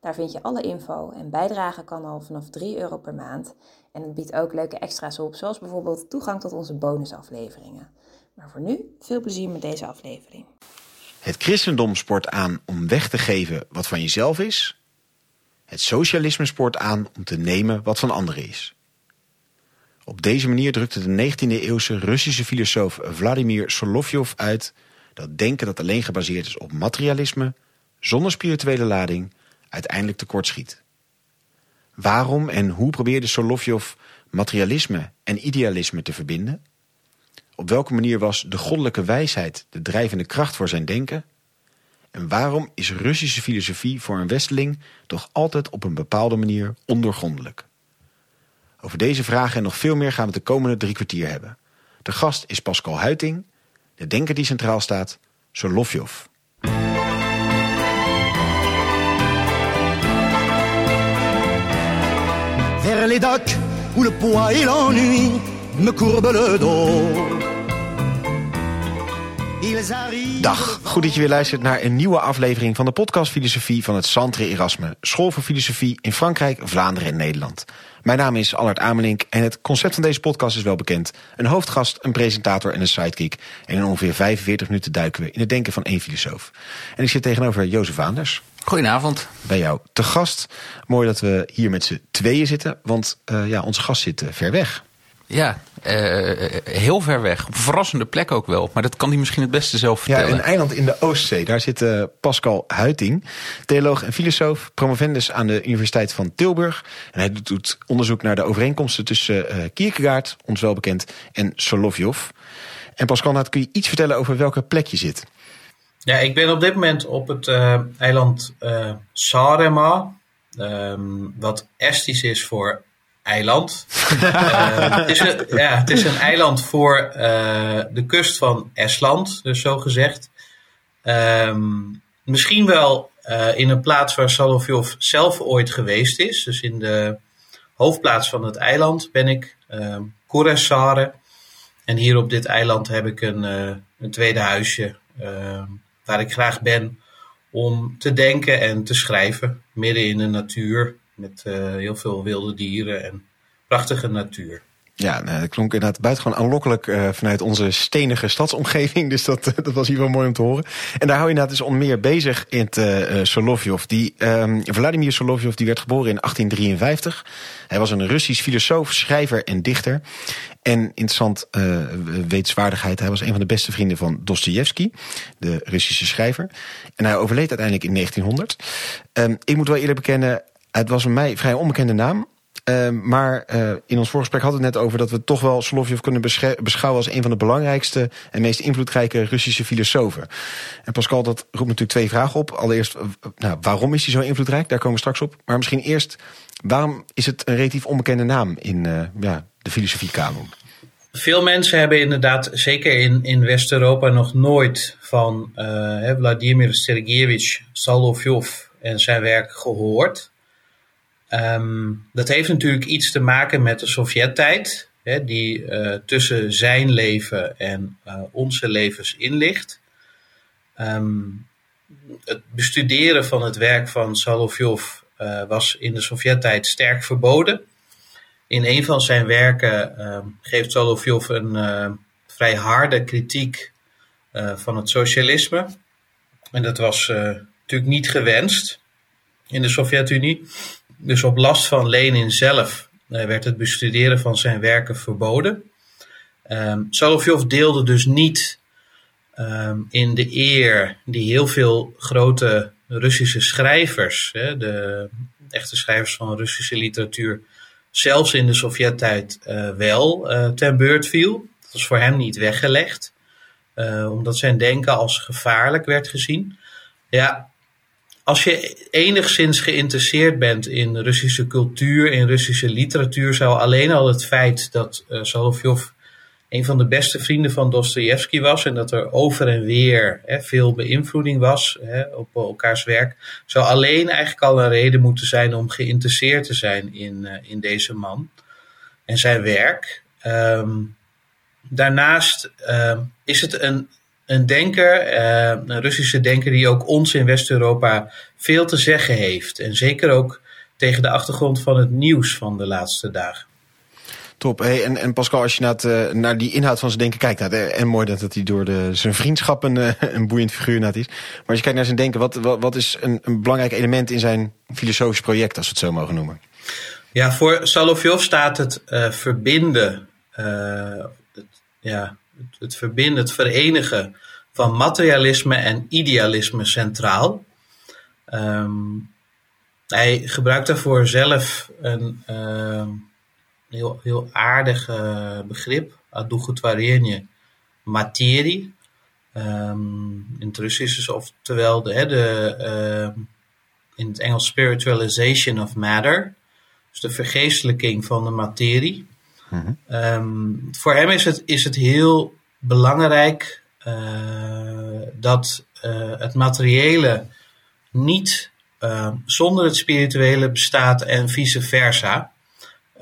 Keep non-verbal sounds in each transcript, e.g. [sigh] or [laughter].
Daar vind je alle info en bijdragen kan al vanaf 3 euro per maand. En het biedt ook leuke extra's op, zoals bijvoorbeeld toegang tot onze bonusafleveringen. Maar voor nu, veel plezier met deze aflevering. Het christendom sport aan om weg te geven wat van jezelf is. Het socialisme sport aan om te nemen wat van anderen is. Op deze manier drukte de 19e-eeuwse Russische filosoof Vladimir Solovjov uit dat denken dat alleen gebaseerd is op materialisme, zonder spirituele lading, uiteindelijk tekortschiet. Waarom en hoe probeerde Solovjov materialisme en idealisme te verbinden? Op welke manier was de goddelijke wijsheid de drijvende kracht voor zijn denken? En waarom is Russische filosofie voor een westeling toch altijd op een bepaalde manier ondoorgrondelijk? Over deze vragen en nog veel meer gaan we de komende drie kwartier hebben. De gast is Pascal Huiting, de denker die centraal staat, Solovjov. Vers les docks où le poids et l'ennui me courbent le dos. Dag, goed dat je weer luistert naar een nieuwe aflevering van de podcast Filosofie van het Centre Erasme, School voor Filosofie in Frankrijk, Vlaanderen en Nederland. Mijn naam is Allard Amelink en het concept van deze podcast is wel bekend. Een hoofdgast, een presentator en een sidekick. En in ongeveer 45 minuten duiken we in het denken van één filosoof. En ik zit tegenover Jozef Aanders. Goedenavond. Bij jou te gast. Mooi dat we hier met z'n tweeën zitten, want uh, ja, onze gast zit uh, ver weg. Ja, uh, heel ver weg. Op een verrassende plek ook wel. Maar dat kan hij misschien het beste zelf vertellen. Ja, een eiland in de Oostzee. Daar zit uh, Pascal Huiting, theoloog en filosoof, promovendus aan de Universiteit van Tilburg. En hij doet onderzoek naar de overeenkomsten tussen uh, Kierkegaard, ons wel bekend, en Solovjov. En Pascal, nou, kun je iets vertellen over welke plek je zit? Ja, ik ben op dit moment op het eiland Sarema. Um, wat Estisch is voor eiland. uh, [laughs] het, is een, ja, het is een eiland voor uh, de kust van Estland, dus zo gezegd. Um, misschien wel uh, in een plaats waar Salovjov zelf ooit geweest is. Dus in de hoofdplaats van het eiland ben ik, um, Kuressaare. En hier op dit eiland heb ik een, een tweede huisje waar ik graag ben om te denken en te schrijven. Midden in de natuur, met uh, heel veel wilde dieren en prachtige natuur. Ja, nou, dat klonk inderdaad buitengewoon aanlokkelijk uh, vanuit onze stenige stadsomgeving. [laughs] Dus dat, dat was hier wel mooi om te horen. En daar hou je inderdaad dus om meer bezig in het uh. Die, um, Vladimir Solovjov die werd geboren in 1853. Hij was een Russisch filosoof, schrijver en dichter. En interessant uh, wetenswaardigheid, hij was een van de beste vrienden van Dostoevsky, de Russische schrijver. En hij overleed uiteindelijk in 1900. Um, ik moet wel eerlijk bekennen, het was een mij vrij onbekende naam. Uh, maar uh, in ons voorgesprek hadden we het net over dat we toch wel Solovjov kunnen beschouwen als een van de belangrijkste en meest invloedrijke Russische filosofen. En Pascal, dat roept natuurlijk twee vragen op. Allereerst, nou, waarom is hij zo invloedrijk? Daar komen we straks op. Maar misschien eerst, waarom is het een relatief onbekende naam in uh, ja, de filosofie-kanon? Veel mensen hebben inderdaad, zeker in, in West-Europa, nog nooit van Vladimir Sergeyevich Solovjov en zijn werk gehoord. Um, dat heeft natuurlijk iets te maken met de Sovjet-tijd, hè, die uh, tussen zijn leven en uh, onze levens in ligt. Um, het bestuderen van het werk van Solovjov uh, was in de Sovjet-tijd sterk verboden. In een van zijn werken um, geeft Solovjov een vrij harde kritiek van het socialisme. En dat was natuurlijk niet gewenst in de Sovjet-Unie. Dus op last van Lenin zelf uh, werd het bestuderen van zijn werken verboden. Um, Solovjov deelde dus niet um, in de eer die heel veel grote Russische schrijvers, hè, de echte schrijvers van Russische literatuur, zelfs in de Sovjet-tijd uh, wel uh, ten beurt viel. Dat was voor hem niet weggelegd, omdat zijn denken als gevaarlijk werd gezien. Ja, als je enigszins geïnteresseerd bent in Russische cultuur, in Russische literatuur, zou alleen al het feit dat uh, een van de beste vrienden van Dostoevsky was en dat er over en weer hè, veel beïnvloeding was hè, op elkaars werk, zou alleen eigenlijk al een reden moeten zijn om geïnteresseerd te zijn in, uh, in deze man en zijn werk. Um, daarnaast uh, is het een, een denker, uh, een Russische denker, die ook ons in West-Europa veel te zeggen heeft. En zeker ook tegen de achtergrond van het nieuws van de laatste dagen. Top. Hey, en, en Pascal, als je naar, het, uh, naar die inhoud van zijn denken kijkt, nou, en mooi dat, dat hij door de, zijn vriendschap een, uh, een boeiend figuur is. Maar als je kijkt naar zijn denken, wat, wat, wat is een, een belangrijk element in zijn filosofisch project, als we het zo mogen noemen? Ja, voor Solovjov staat het uh, verbinden, het, ja, het, verbinden, het verenigen van materialisme en idealisme centraal. Um, hij gebruikt daarvoor zelf een heel, heel aardig uh, begrip, adougetwarenie, materie. Um, in het Russisch is oftewel de, de in het Engels spiritualization of matter, dus de vergeestelijking van de materie. Um, voor hem is het, is het heel belangrijk uh, dat het materiële niet zonder het spirituele bestaat en vice versa.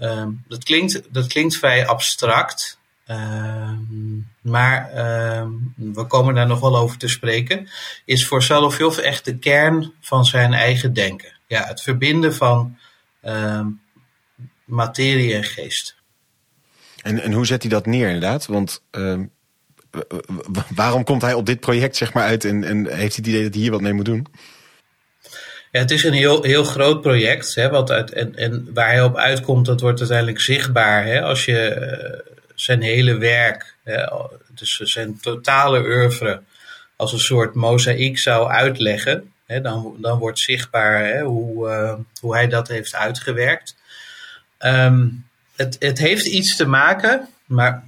Um, dat, klinkt, dat klinkt vrij abstract, maar we komen daar nog wel over te spreken. Is voor Solovjov echt de kern van zijn eigen denken. Ja, het verbinden van materie en geest. En, en hoe zet hij dat neer inderdaad? Want waarom komt hij op dit project zeg maar uit en, en heeft hij het idee dat hij hier wat mee moet doen? Ja, het is een heel, heel groot project. Hè, wat uit, en, en waar hij op uitkomt, dat wordt uiteindelijk zichtbaar. Hè, als je uh, zijn hele werk, hè, dus zijn totale oeuvre, als een soort mozaïek zou uitleggen. Hè, dan, dan wordt zichtbaar hè, hoe, uh, hoe hij dat heeft uitgewerkt. Um, het, het heeft iets te maken, maar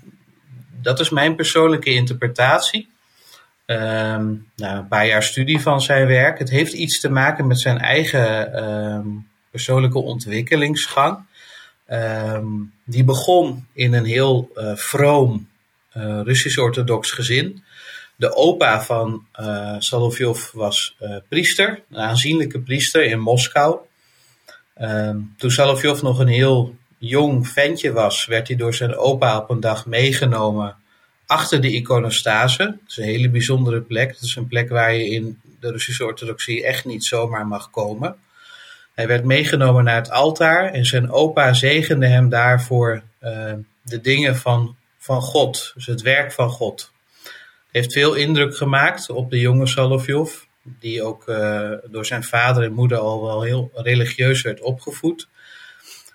dat is mijn persoonlijke interpretatie um, een paar jaar studie van zijn werk. Het heeft iets te maken met zijn eigen um, persoonlijke ontwikkelingsgang. Um, die begon in een heel uh, vroom uh, Russisch-orthodox gezin. De opa van uh, Solovjov was priester, een aanzienlijke priester in Moskou. toen Solovjov nog een heel jong ventje was, werd hij door zijn opa op een dag meegenomen achter de iconostase. Dat is een hele bijzondere plek. Dat is een plek waar je in de Russische orthodoxie echt niet zomaar mag komen. Hij werd meegenomen naar het altaar en zijn opa zegende hem daarvoor uh, de dingen van, van God, dus het werk van God. Heeft veel indruk gemaakt op de jonge Solovjov, die ook uh, door zijn vader en moeder al wel heel religieus werd opgevoed.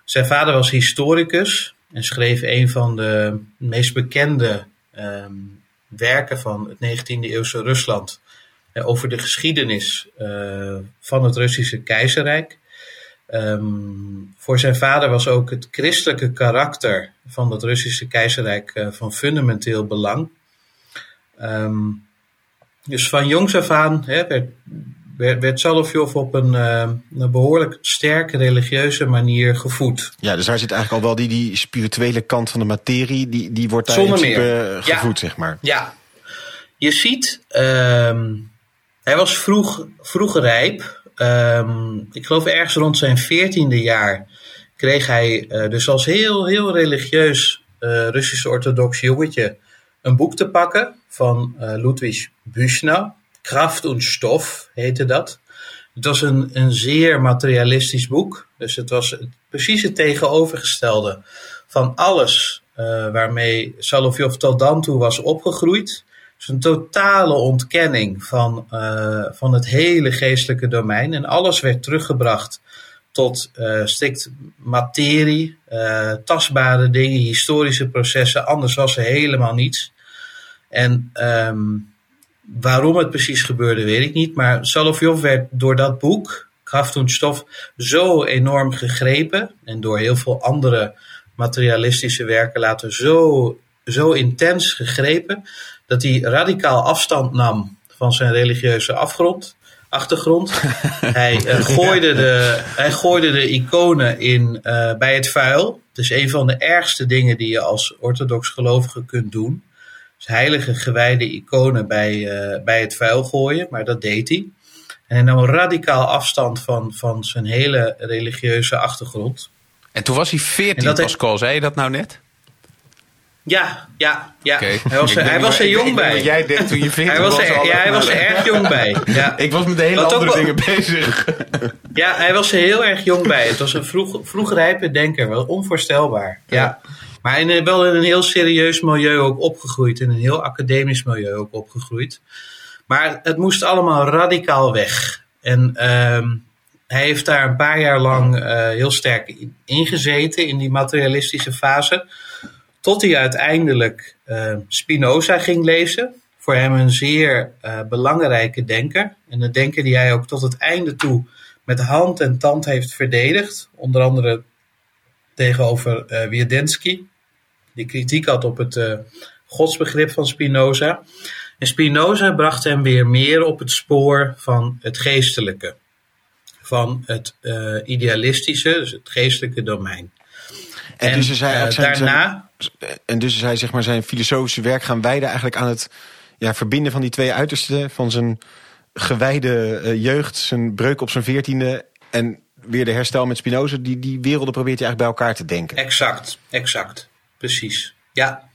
Zijn vader was historicus en schreef een van de meest bekende um, werken van het 19e eeuwse Rusland uh, over de geschiedenis uh, van het Russische keizerrijk. Um, voor zijn vader was ook het christelijke karakter van het Russische keizerrijk uh, van fundamenteel belang. Um, dus van jongs af aan hè, werd, werd, werd Solovjov op een, uh, een, behoorlijk sterke religieuze manier gevoed. Ja, dus daar zit eigenlijk al wel die, die spirituele kant van de materie, die, die wordt daar Zonder in principe gevoed, ja. zeg maar. Ja, je ziet, um, hij was vroeg, vroeg rijp. Um, ik geloof ergens rond zijn veertiende jaar kreeg hij uh, dus als heel, heel religieus uh, Russisch-orthodox jongetje een boek te pakken van Ludwig Büchner. Kraft und Stof heette dat. Het was een, een zeer materialistisch boek. Dus het was precies het tegenovergestelde van alles uh, waarmee Salovjov tot dan toe was opgegroeid. Dus een totale ontkenning van, uh, van het hele geestelijke domein. En alles werd teruggebracht tot uh, strikt materie, tastbare dingen, historische processen. Anders was er helemaal niets. En um, Waarom het precies gebeurde, weet ik niet. Maar Solovjov werd door dat boek, Kraft und Stof, zo enorm gegrepen. En door heel veel andere materialistische werken later zo, zo intens gegrepen. Dat hij radicaal afstand nam van zijn religieuze afgrond. achtergrond. [laughs] hij, uh, gooide de, hij gooide de iconen in, uh, bij het vuil. Het is een van de ergste dingen die je als orthodox gelovige kunt doen. Dus heilige gewijde iconen bij, uh, bij het vuil gooien, maar dat deed hij. En hij nam radicaal afstand van, van zijn hele religieuze achtergrond. En toen was hij 14, Pascal, hij... zei je dat nou net? Ja, ja, ja. Okay. Hij was, er, hij was er jong bij. Wat jij deed toen je 14 hij was. Er, ja, hij was er erg jong bij. Ja. [laughs] Ik was met de hele Wat andere dingen bezig. Ja, hij was er heel erg jong bij. Het was een vroeg, vroeg rijpe denker. Wel onvoorstelbaar. Ja. ja. Maar in, wel in een heel serieus milieu ook opgegroeid. In een heel academisch milieu ook opgegroeid. Maar het moest allemaal radicaal weg. En um, hij heeft daar een paar jaar lang uh, heel sterk ingezeten in die materialistische fase. Tot hij uiteindelijk uh, Spinoza ging lezen. Voor hem een zeer uh, belangrijke denker. En een denker die hij ook tot het einde toe met hand en tand heeft verdedigd. Onder andere tegenover uh. Die kritiek had op het godsbegrip van Spinoza. En Spinoza bracht hem weer meer op het spoor van het geestelijke. Van het idealistische, dus het geestelijke domein. En, en dus hij, zijn, daarna. en dus is hij zeg maar zijn filosofische werk gaan wijden eigenlijk aan het ja, verbinden van die twee uitersten. Van zijn gewijde jeugd, zijn breuk op zijn veertiende en weer de herstel met Spinoza. Die, die werelden probeert hij eigenlijk bij elkaar te denken. Exact, exact. Precies. Ja.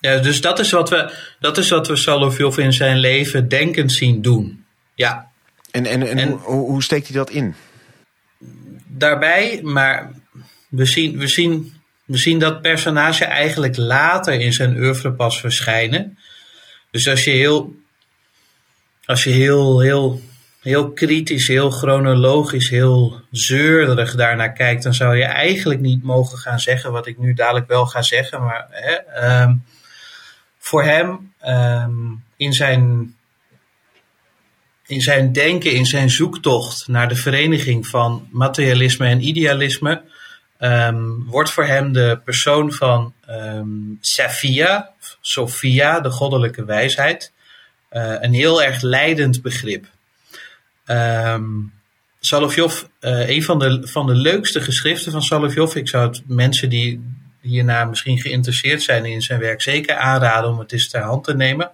ja dus dat is wat we, dat is wat we Solovjov in zijn leven denkend zien doen. Ja. En, en, en, en hoe, hoe steekt hij dat in? Daarbij, maar we zien, we, zien, we zien dat personage eigenlijk later in zijn oeuvre pas verschijnen. Dus als je heel, als je heel, heel, heel kritisch, heel chronologisch, heel zeurderig daarnaar kijkt, dan zou je eigenlijk niet mogen gaan zeggen wat ik nu dadelijk wel ga zeggen. Maar hè, um, voor hem um, in zijn in zijn denken, in zijn zoektocht naar de vereniging van materialisme en idealisme, um, wordt voor hem de persoon van um, Sophia, Sophia, de goddelijke wijsheid, uh, een heel erg leidend begrip. Um, Solovjov, uh, een van de, van de leukste geschriften van Solovjov, ik zou het mensen die hierna misschien geïnteresseerd zijn in zijn werk zeker aanraden om het eens ter hand te nemen.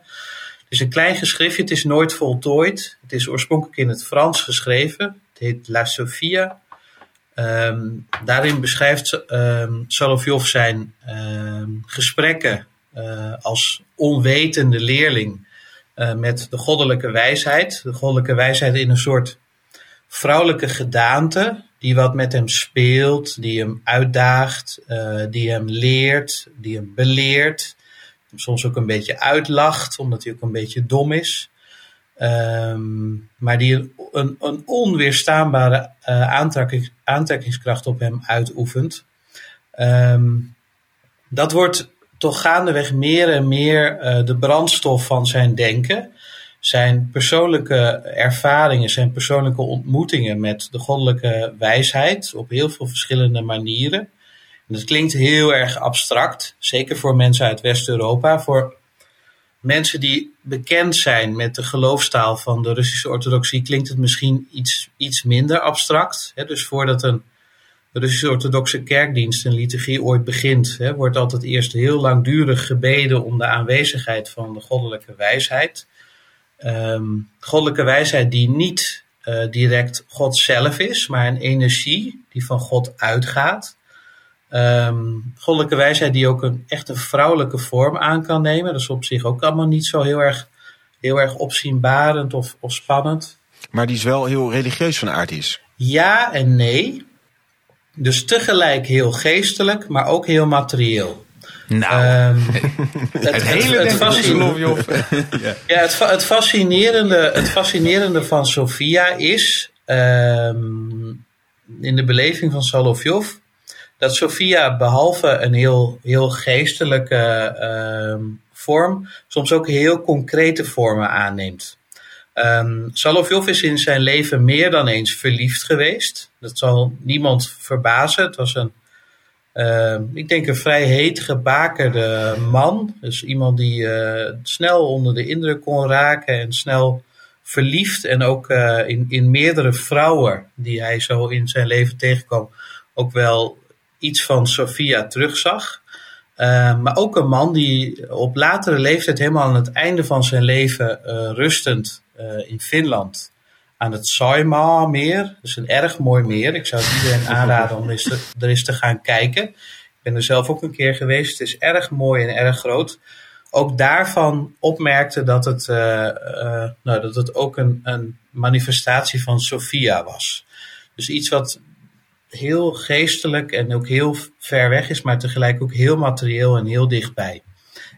Het is een klein geschriftje, het is nooit voltooid. Het is oorspronkelijk in het Frans geschreven. Het heet La Sophia. Um, daarin beschrijft um, Solovjov zijn um, gesprekken uh, als onwetende leerling uh, met de goddelijke wijsheid. De goddelijke wijsheid in een soort vrouwelijke gedaante die wat met hem speelt, die hem uitdaagt, uh, die hem leert, die hem beleert. Soms ook een beetje uitlacht, omdat hij ook een beetje dom is. Um, maar die een, een onweerstaanbare aantrekking, aantrekkingskracht op hem uitoefent. Um, dat wordt toch gaandeweg meer en meer uh, de brandstof van zijn denken. Zijn persoonlijke ervaringen, zijn persoonlijke ontmoetingen met de goddelijke wijsheid op heel veel verschillende manieren. En dat klinkt heel erg abstract, zeker voor mensen uit West-Europa. Voor mensen die bekend zijn met de geloofstaal van de Russische orthodoxie klinkt het misschien iets, iets minder abstract. Hè? Dus voordat een Russische orthodoxe kerkdienst een liturgie ooit begint, hè, wordt altijd eerst heel langdurig gebeden om de aanwezigheid van de goddelijke wijsheid. Um, goddelijke wijsheid die niet uh, direct God zelf is, maar een energie die van God uitgaat. Um, goddelijke wijsheid die ook een echt een vrouwelijke vorm aan kan nemen. Dat is op zich ook allemaal niet zo heel erg, heel erg opzienbarend of, of spannend. Maar die is wel heel religieus van aard is. Ja en nee. Dus tegelijk heel geestelijk, maar ook heel materieel. Nou, [laughs] um, het, het, hele het, het, [laughs] ja, het, het, fascinerende, het fascinerende van Sofia is, um, in de beleving van Solovjov, dat Sophia behalve een heel, heel geestelijke uh, vorm, soms ook heel concrete vormen aanneemt. Um, is in zijn leven meer dan eens verliefd geweest. Dat zal niemand verbazen. Het was een, uh, ik denk een vrij heet gebakerde man. Dus iemand die uh, snel onder de indruk kon raken en snel verliefd en ook uh, in, in meerdere vrouwen die hij zo in zijn leven tegenkwam, ook wel iets van Sophia terugzag. Uh, maar ook een man die op latere leeftijd, helemaal aan het einde van zijn leven, uh, rustend in Finland aan het Saimaa-meer. Dat is een erg mooi meer. Ik zou het iedereen [laughs] aanraden om eens er eens te gaan kijken. Ik ben er zelf ook een keer geweest. Het is erg mooi en erg groot. Ook daarvan opmerkte dat het, uh, uh, nou, dat het ook een, een manifestatie van Sophia was. Dus iets wat heel geestelijk en ook heel ver weg is, maar tegelijk ook heel materieel en heel dichtbij.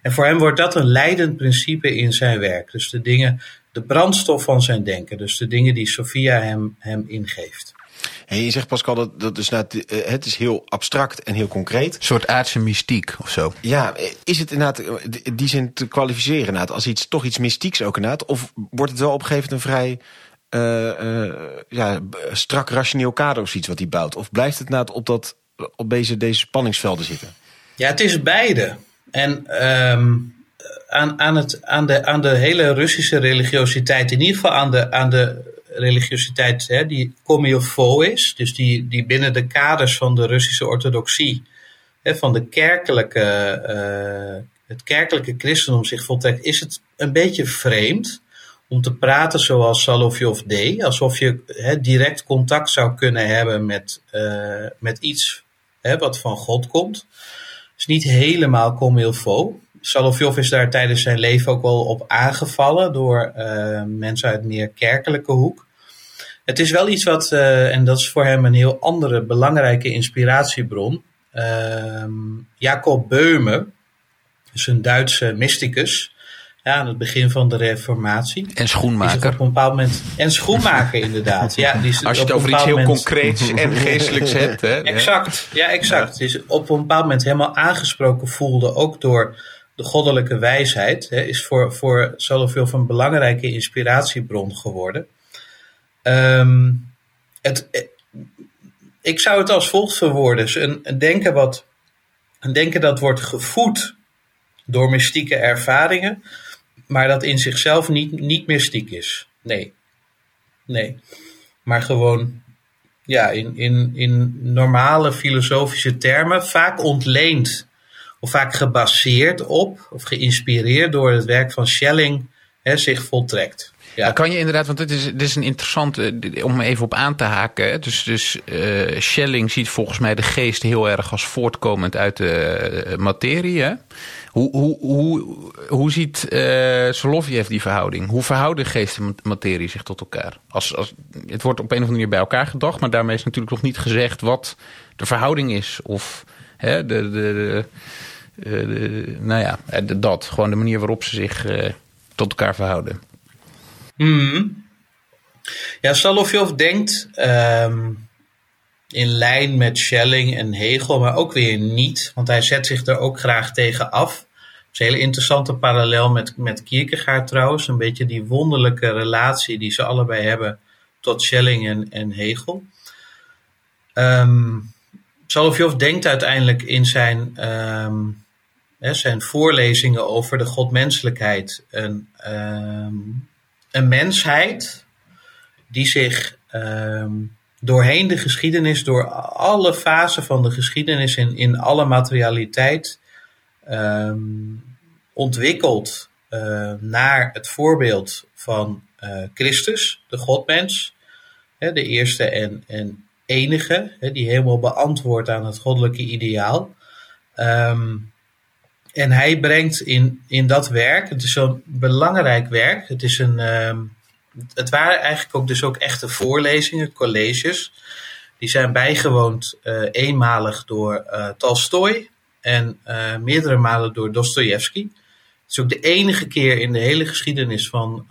En voor hem wordt dat een leidend principe in zijn werk. Dus de dingen de brandstof van zijn denken. Dus de dingen die Sophia hem, hem ingeeft. En je zegt Pascal, dat, dat is nou, het is heel abstract en heel concreet. Een soort aardse mystiek of zo. Ja, is het inderdaad die zin te kwalificeren inderdaad, als iets, toch iets mystieks ook inderdaad? Of wordt het wel op een gegeven moment een vrij uh, uh, ja, strak rationeel kader of iets wat hij bouwt? Of blijft het inderdaad op, dat, op deze, deze spanningsvelden zitten? Ja, het is beide. En um, aan, aan, het, aan, de, aan de hele Russische religiositeit, in ieder geval aan de, aan de religiositeit hè, die Komilfo is, dus die, die binnen de kaders van de Russische orthodoxie, hè, van de kerkelijke, uh, het kerkelijke christendom zich voltrekt, is het een beetje vreemd om te praten zoals Salovjov deed, alsof je hè, direct contact zou kunnen hebben met, uh, met iets hè, wat van God komt. Het is niet helemaal Komilfo. Salovjov is daar tijdens zijn leven ook wel op aangevallen door uh, mensen uit meer kerkelijke hoek. Het is wel iets wat, uh, en dat is voor hem een heel andere belangrijke inspiratiebron. Uh, Jacob Beume, is een Duitse mysticus, ja, aan het begin van de Reformatie. En schoenmaker. Op een bepaald moment, en schoenmaker, inderdaad. Ja, die is Als je het over iets heel moment, concreets en geestelijks hebt. Hè? Exact, ja, exact. Die is op een bepaald moment helemaal aangesproken voelde, ook door de goddelijke wijsheid hè, is voor, voor Solovjov een belangrijke inspiratiebron geworden. Um, het, eh, ik zou het als volgt verwoorden. Een, een, denken wat, een denken dat wordt gevoed door mystieke ervaringen, maar dat in zichzelf niet, niet mystiek is. Nee. Nee. Maar gewoon ja, in, in, in normale filosofische termen, vaak ontleend of vaak gebaseerd op of geïnspireerd door het werk van Schelling hè, zich voltrekt. Ja. kan je inderdaad, want dit is, dit is een interessante, om even op aan te haken. Dus, dus uh, Schelling ziet volgens mij de geest heel erg als voortkomend uit de uh, materie. Hè? Hoe, hoe, hoe, hoe ziet uh, die verhouding? Hoe verhouden geest en materie zich tot elkaar? Als, als, het wordt op een of andere manier bij elkaar gedacht, maar daarmee is natuurlijk nog niet gezegd wat de verhouding is. Of hè, de, de, uh, nou ja, eh, dat. Gewoon de manier waarop ze zich uh, tot elkaar verhouden. Mm. Ja, Salovjov denkt um, in lijn met Schelling en Hegel, maar ook weer niet. Want hij zet zich er ook graag tegen af. Het is een hele interessante parallel met, met Kierkegaard trouwens. Een beetje die wonderlijke relatie die ze allebei hebben tot Schelling en, en Hegel. Um, Salovjov denkt uiteindelijk in zijn um, hè, zijn voorlezingen over de godmenselijkheid. Een, um, een mensheid die zich um, doorheen de geschiedenis, door alle fasen van de geschiedenis en in alle materialiteit ontwikkelt naar het voorbeeld van uh, Christus, de godmens. De eerste en, en enige, die helemaal beantwoordt aan het goddelijke ideaal. Um, en hij brengt in, in dat werk, het is zo'n belangrijk werk, het, is een, uh, het waren eigenlijk ook dus ook echte voorlezingen, colleges. Die zijn bijgewoond uh, eenmalig door uh, Tolstoy en uh, meerdere malen door Dostoevsky. Het is ook de enige keer in de hele geschiedenis van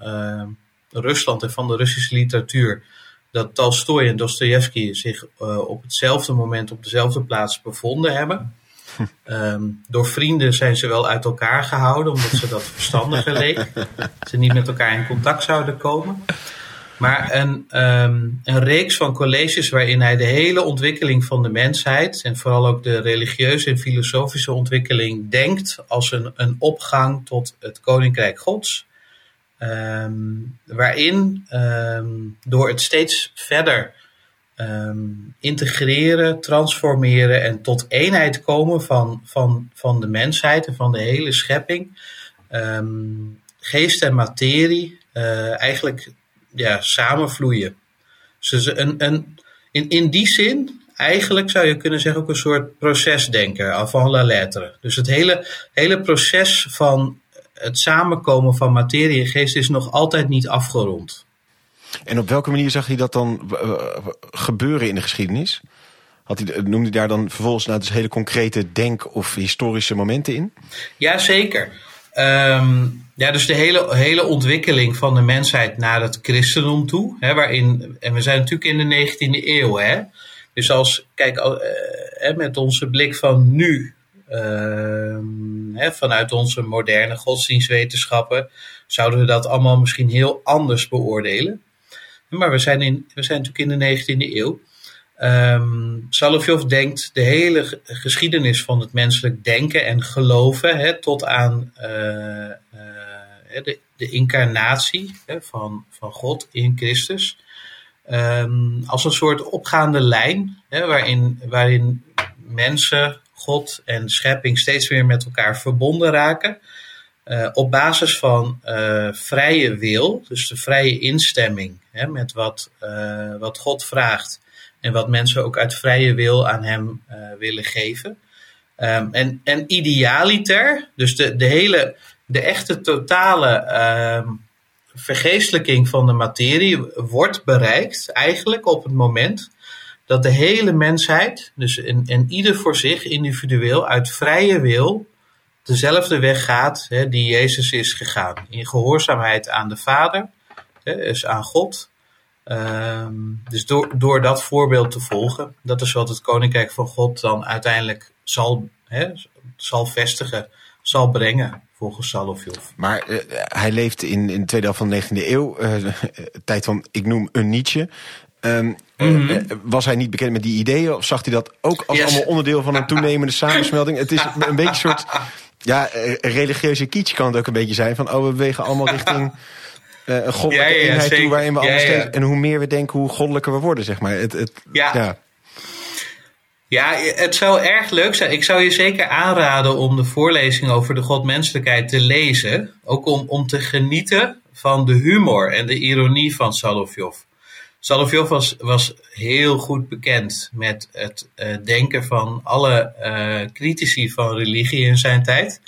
Rusland en van de Russische literatuur dat Tolstoy en Dostoevsky zich op hetzelfde moment op dezelfde plaats bevonden hebben. Um, [laughs] door vrienden zijn ze wel uit elkaar gehouden, omdat ze dat verstandiger leek. Ze niet met elkaar in contact zouden komen. Maar een, um, een reeks van colleges waarin hij de hele ontwikkeling van de mensheid en vooral ook de religieuze en filosofische ontwikkeling denkt als een, een opgang tot het koninkrijk Gods. Ehm, waarin ehm, door het steeds verder ehm, integreren, transformeren en tot eenheid komen van, van, van de mensheid en van de hele schepping, geest en materie eh, eigenlijk ja, samenvloeien. Dus een, een, in, in die zin eigenlijk zou je kunnen zeggen ook een soort procesdenker, avant la lettre. Dus het hele, hele proces van het samenkomen van materie en geest is nog altijd niet afgerond. En op welke manier zag hij dat dan uh, gebeuren in de geschiedenis? Had hij, noemde hij daar dan vervolgens nou dus hele concrete denk- of historische momenten in? Jazeker. Um, ja, dus de hele, hele ontwikkeling van de mensheid naar het christendom toe. Hè, waarin, en we zijn natuurlijk in de 19e eeuw. Hè, dus als, kijk, uh, met onze blik van nu, hè, vanuit onze moderne godsdienstwetenschappen, zouden we dat allemaal misschien heel anders beoordelen. Maar we zijn, in, we zijn natuurlijk in de 19e eeuw. Um, denkt de hele geschiedenis van het menselijk denken en geloven hè, tot aan uh, uh, de, de, incarnatie hè, van, van God in Christus. Um, als een soort opgaande lijn hè, waarin, waarin mensen, God en schepping steeds weer met elkaar verbonden raken. Uh, op basis van uh, vrije wil, dus de vrije instemming hè, met wat, uh, wat God vraagt en wat mensen ook uit vrije wil aan hem willen geven. Um, en, en idealiter, dus de, de hele, de echte totale um, vergeestelijking van de materie wordt bereikt eigenlijk op het moment dat de hele mensheid, dus en, en ieder voor zich individueel uit vrije wil, dezelfde weg gaat hè, die Jezus is gegaan. In gehoorzaamheid aan de Vader, hè, dus aan God. Um, dus door, door dat voorbeeld te volgen, dat is wat het Koninkrijk van God dan uiteindelijk zal, hè, zal vestigen, zal brengen volgens Salovjov. Maar uh, hij leeft in, in de tweede helft van de 19e eeuw, uh, [laughs] tijd van, ik noem een Nietzsche. Um, mm-hmm. uh, was hij niet bekend met die ideeën of zag hij dat ook als yes. allemaal onderdeel van een toenemende samensmelting? Het is een beetje een soort ja, religieuze kitsch kan het ook een beetje zijn. Van, oh, we bewegen allemaal richting uh, [laughs] een goddelijke ja, ja, eenheid zeker. toe... waarin we allemaal steeds... En hoe meer we denken, hoe goddelijker we worden, zeg maar. Het, het, ja. ja. Het zou erg leuk zijn. Ik zou je zeker aanraden om de voorlezing over de godmenselijkheid te lezen. Ook om, om te genieten van de humor en de ironie van Salovjov. Salovjov was, was heel goed bekend met het uh, denken van alle uh, critici van religie in zijn tijd.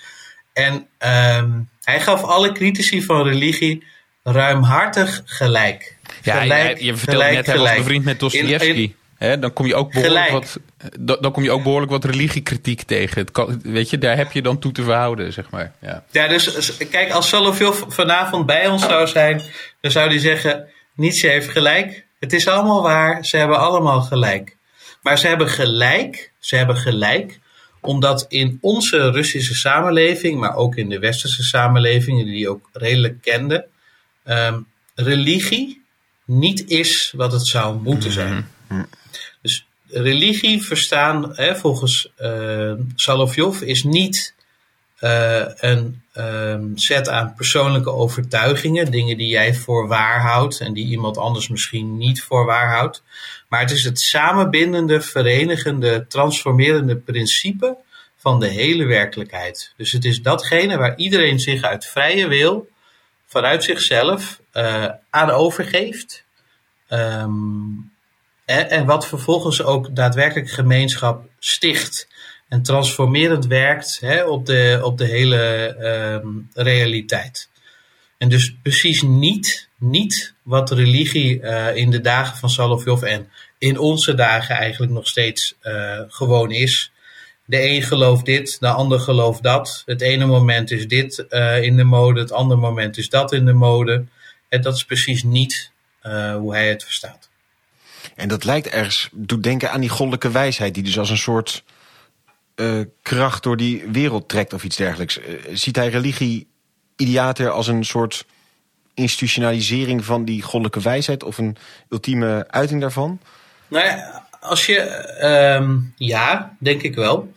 En um, hij gaf alle critici van religie ruimhartig gelijk. Ja, gelijk, je vertelde net, hij was bevriend met Dostoevsky. dan kom je ook behoorlijk wat, dan kom je ook behoorlijk wat religiekritiek tegen. Het kan, weet je, daar heb je dan toe te verhouden, zeg maar. Ja, ja dus kijk, als Salovjov vanavond bij ons zou zijn, dan zou hij zeggen: Nietzsche heeft gelijk. Het is allemaal waar, ze hebben allemaal gelijk. Maar ze hebben gelijk, ze hebben gelijk, omdat in onze Russische samenleving, maar ook in de westerse samenlevingen, die die ook redelijk kenden, um, religie niet is wat het zou moeten zijn. Dus religie verstaan, hè, volgens uh, is niet uh, een um, set aan persoonlijke overtuigingen, dingen die jij voor waar houdt en die iemand anders misschien niet voor waar houdt. Maar het is het samenbindende, verenigende, transformerende principe van de hele werkelijkheid. Dus het is datgene waar iedereen zich uit vrije wil, vanuit zichzelf, uh, aan overgeeft. Um, en, en wat vervolgens ook daadwerkelijk gemeenschap sticht en transformerend werkt hè, op, de, op de hele um, realiteit. En dus precies niet, niet wat religie uh, in de dagen van Salovjov en in onze dagen eigenlijk nog steeds uh, gewoon is. De een gelooft dit, de ander gelooft dat. Het ene moment is dit uh, in de mode, het andere moment is dat in de mode. En dat is precies niet hoe hij het verstaat. En dat lijkt ergens, doet denken aan die goddelijke wijsheid, die dus als een soort uh, kracht door die wereld trekt of iets dergelijks. Uh, ziet hij religie ideater als een soort institutionalisering van die goddelijke wijsheid of een ultieme uiting daarvan? Nou ja, als je. Um, ja, denk ik wel.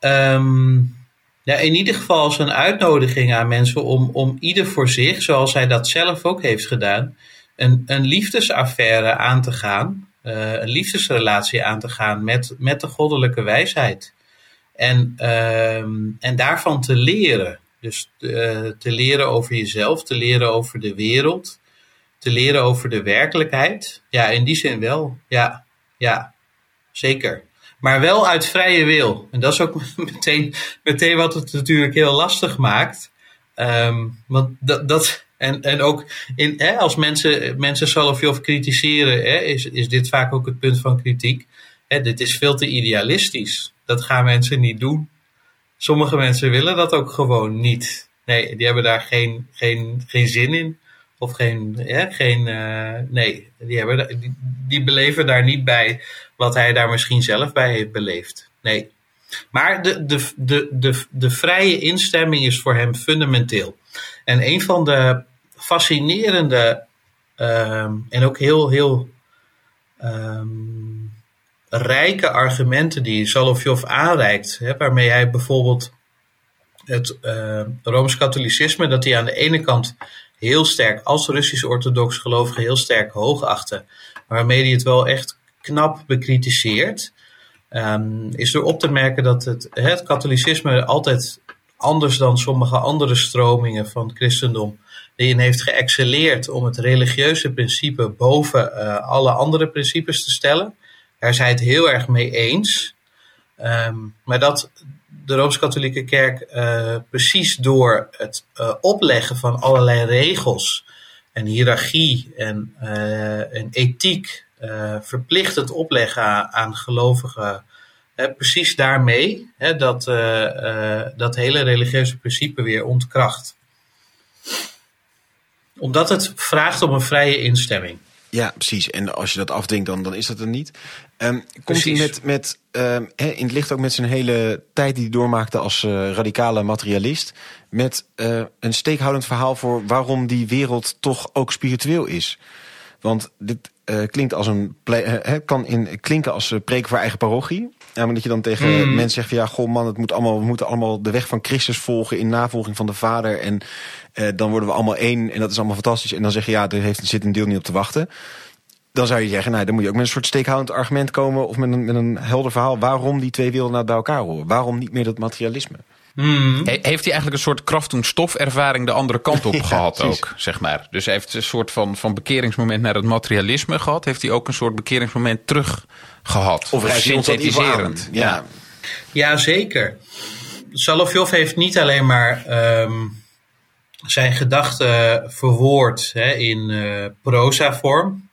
Um, ja, in ieder geval als een uitnodiging aan mensen om, om ieder voor zich, zoals hij dat zelf ook heeft gedaan, een, een liefdesaffaire aan te gaan, uh, een liefdesrelatie aan te gaan met, met de goddelijke wijsheid. En, uh, en daarvan te leren. Dus uh, te leren over jezelf, te leren over de wereld, te leren over de werkelijkheid. Ja, in die zin wel. Ja, ja zeker. Maar wel uit vrije wil. En dat is ook [laughs] meteen, meteen wat het natuurlijk heel lastig maakt. Um, want dat, dat, en, en ook in, hè, als mensen, mensen Solovjov kritiseren, hè, is, is dit vaak ook het punt van kritiek. Dit is veel te idealistisch. Dat gaan mensen niet doen. Sommige mensen willen dat ook gewoon niet. Nee, die hebben daar geen, geen, geen zin in. Of geen, geen uh, nee, die, hebben, die, die beleven daar niet bij wat hij daar misschien zelf bij heeft beleefd. Nee. Maar de, de, de, de, de vrije instemming is voor hem fundamenteel. En een van de fascinerende um, en ook heel, heel um, rijke argumenten die Solovjov aanreikt, hè, waarmee hij bijvoorbeeld het uh, Rooms-Katholicisme, dat hij aan de ene kant heel sterk als Russisch-orthodox gelovige heel sterk hoogachtte, waarmee hij het wel echt knap bekritiseerd. Um, is er op te merken dat het, het katholicisme altijd anders dan sommige andere stromingen van het christendom erin heeft geëxceleerd om het religieuze principe boven uh, alle andere principes te stellen. Daar zijn het heel erg mee eens. Um, maar dat de Rooms-Katholieke Kerk uh, precies door het uh, opleggen van allerlei regels en hiërarchie en, en ethiek uh, verplichtend opleggen aan, gelovigen. Precies daarmee dat, uh, uh, dat hele religieuze principe weer ontkracht. Omdat het vraagt om een vrije instemming. Ja, precies. En als je dat afdwingt, dan, dan is dat er niet. Um, komt hij met, met um, in het licht ook met zijn hele tijd die hij doormaakte als uh, radicale materialist, met uh, een steekhoudend verhaal voor waarom die wereld toch ook spiritueel is. Want dit uh, klinkt als een kan in, klinken als uh, preek voor eigen parochie. Namelijk dat je dan tegen mm. mensen zegt van ja, goh man, het moet allemaal, we moeten allemaal de weg van Christus volgen in navolging van de Vader. En dan worden we allemaal één en dat is allemaal fantastisch. En dan zeg je ja, er heeft, zit een deel niet op te wachten. Dan zou je zeggen, nou, dan moet je ook met een soort steekhoudend argument komen of met een, met een helder verhaal waarom die twee werelden nou bij elkaar horen. Waarom niet meer dat materialisme? Hmm. He, heeft hij eigenlijk een soort kracht en stofervaring de andere kant op [laughs] ja, gehad precies. ook, zeg maar. Dus hij heeft een soort van, van bekeringsmoment naar het materialisme gehad. Heeft hij ook een soort bekeringsmoment terug gehad? Of, of synthetiserend. Ja. ja. Ja, zeker. Solovjov heeft niet alleen maar um, zijn gedachten verwoord hè, in uh, proza-vorm.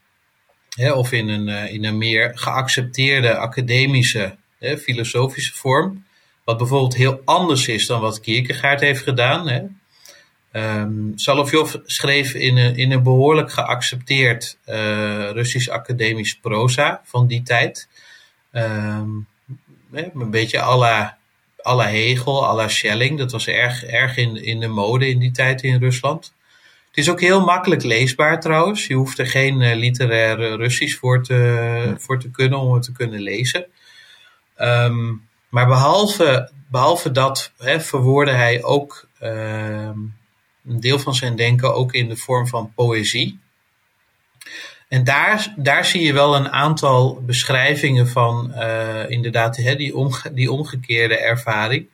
Hè, of in een, uh, in een meer geaccepteerde academische, hè, filosofische vorm. Wat bijvoorbeeld heel anders is dan wat Kierkegaard heeft gedaan. Hè. Um, Solovjov schreef in een, in een behoorlijk geaccepteerd uh, Russisch academisch proza van die tijd. Um, een beetje à la Hegel, à la Schelling. Dat was erg, erg in, in de mode in die tijd in Rusland. Het is ook heel makkelijk leesbaar trouwens. Je hoeft er geen uh, literair Russisch voor te, ja. voor te kunnen om het te kunnen lezen. Um, maar behalve, behalve dat hè, verwoordde hij ook uh, een deel van zijn denken ook in de vorm van poëzie. En daar, daar zie je wel een aantal beschrijvingen van uh, inderdaad hè, die, omge die omgekeerde ervaring.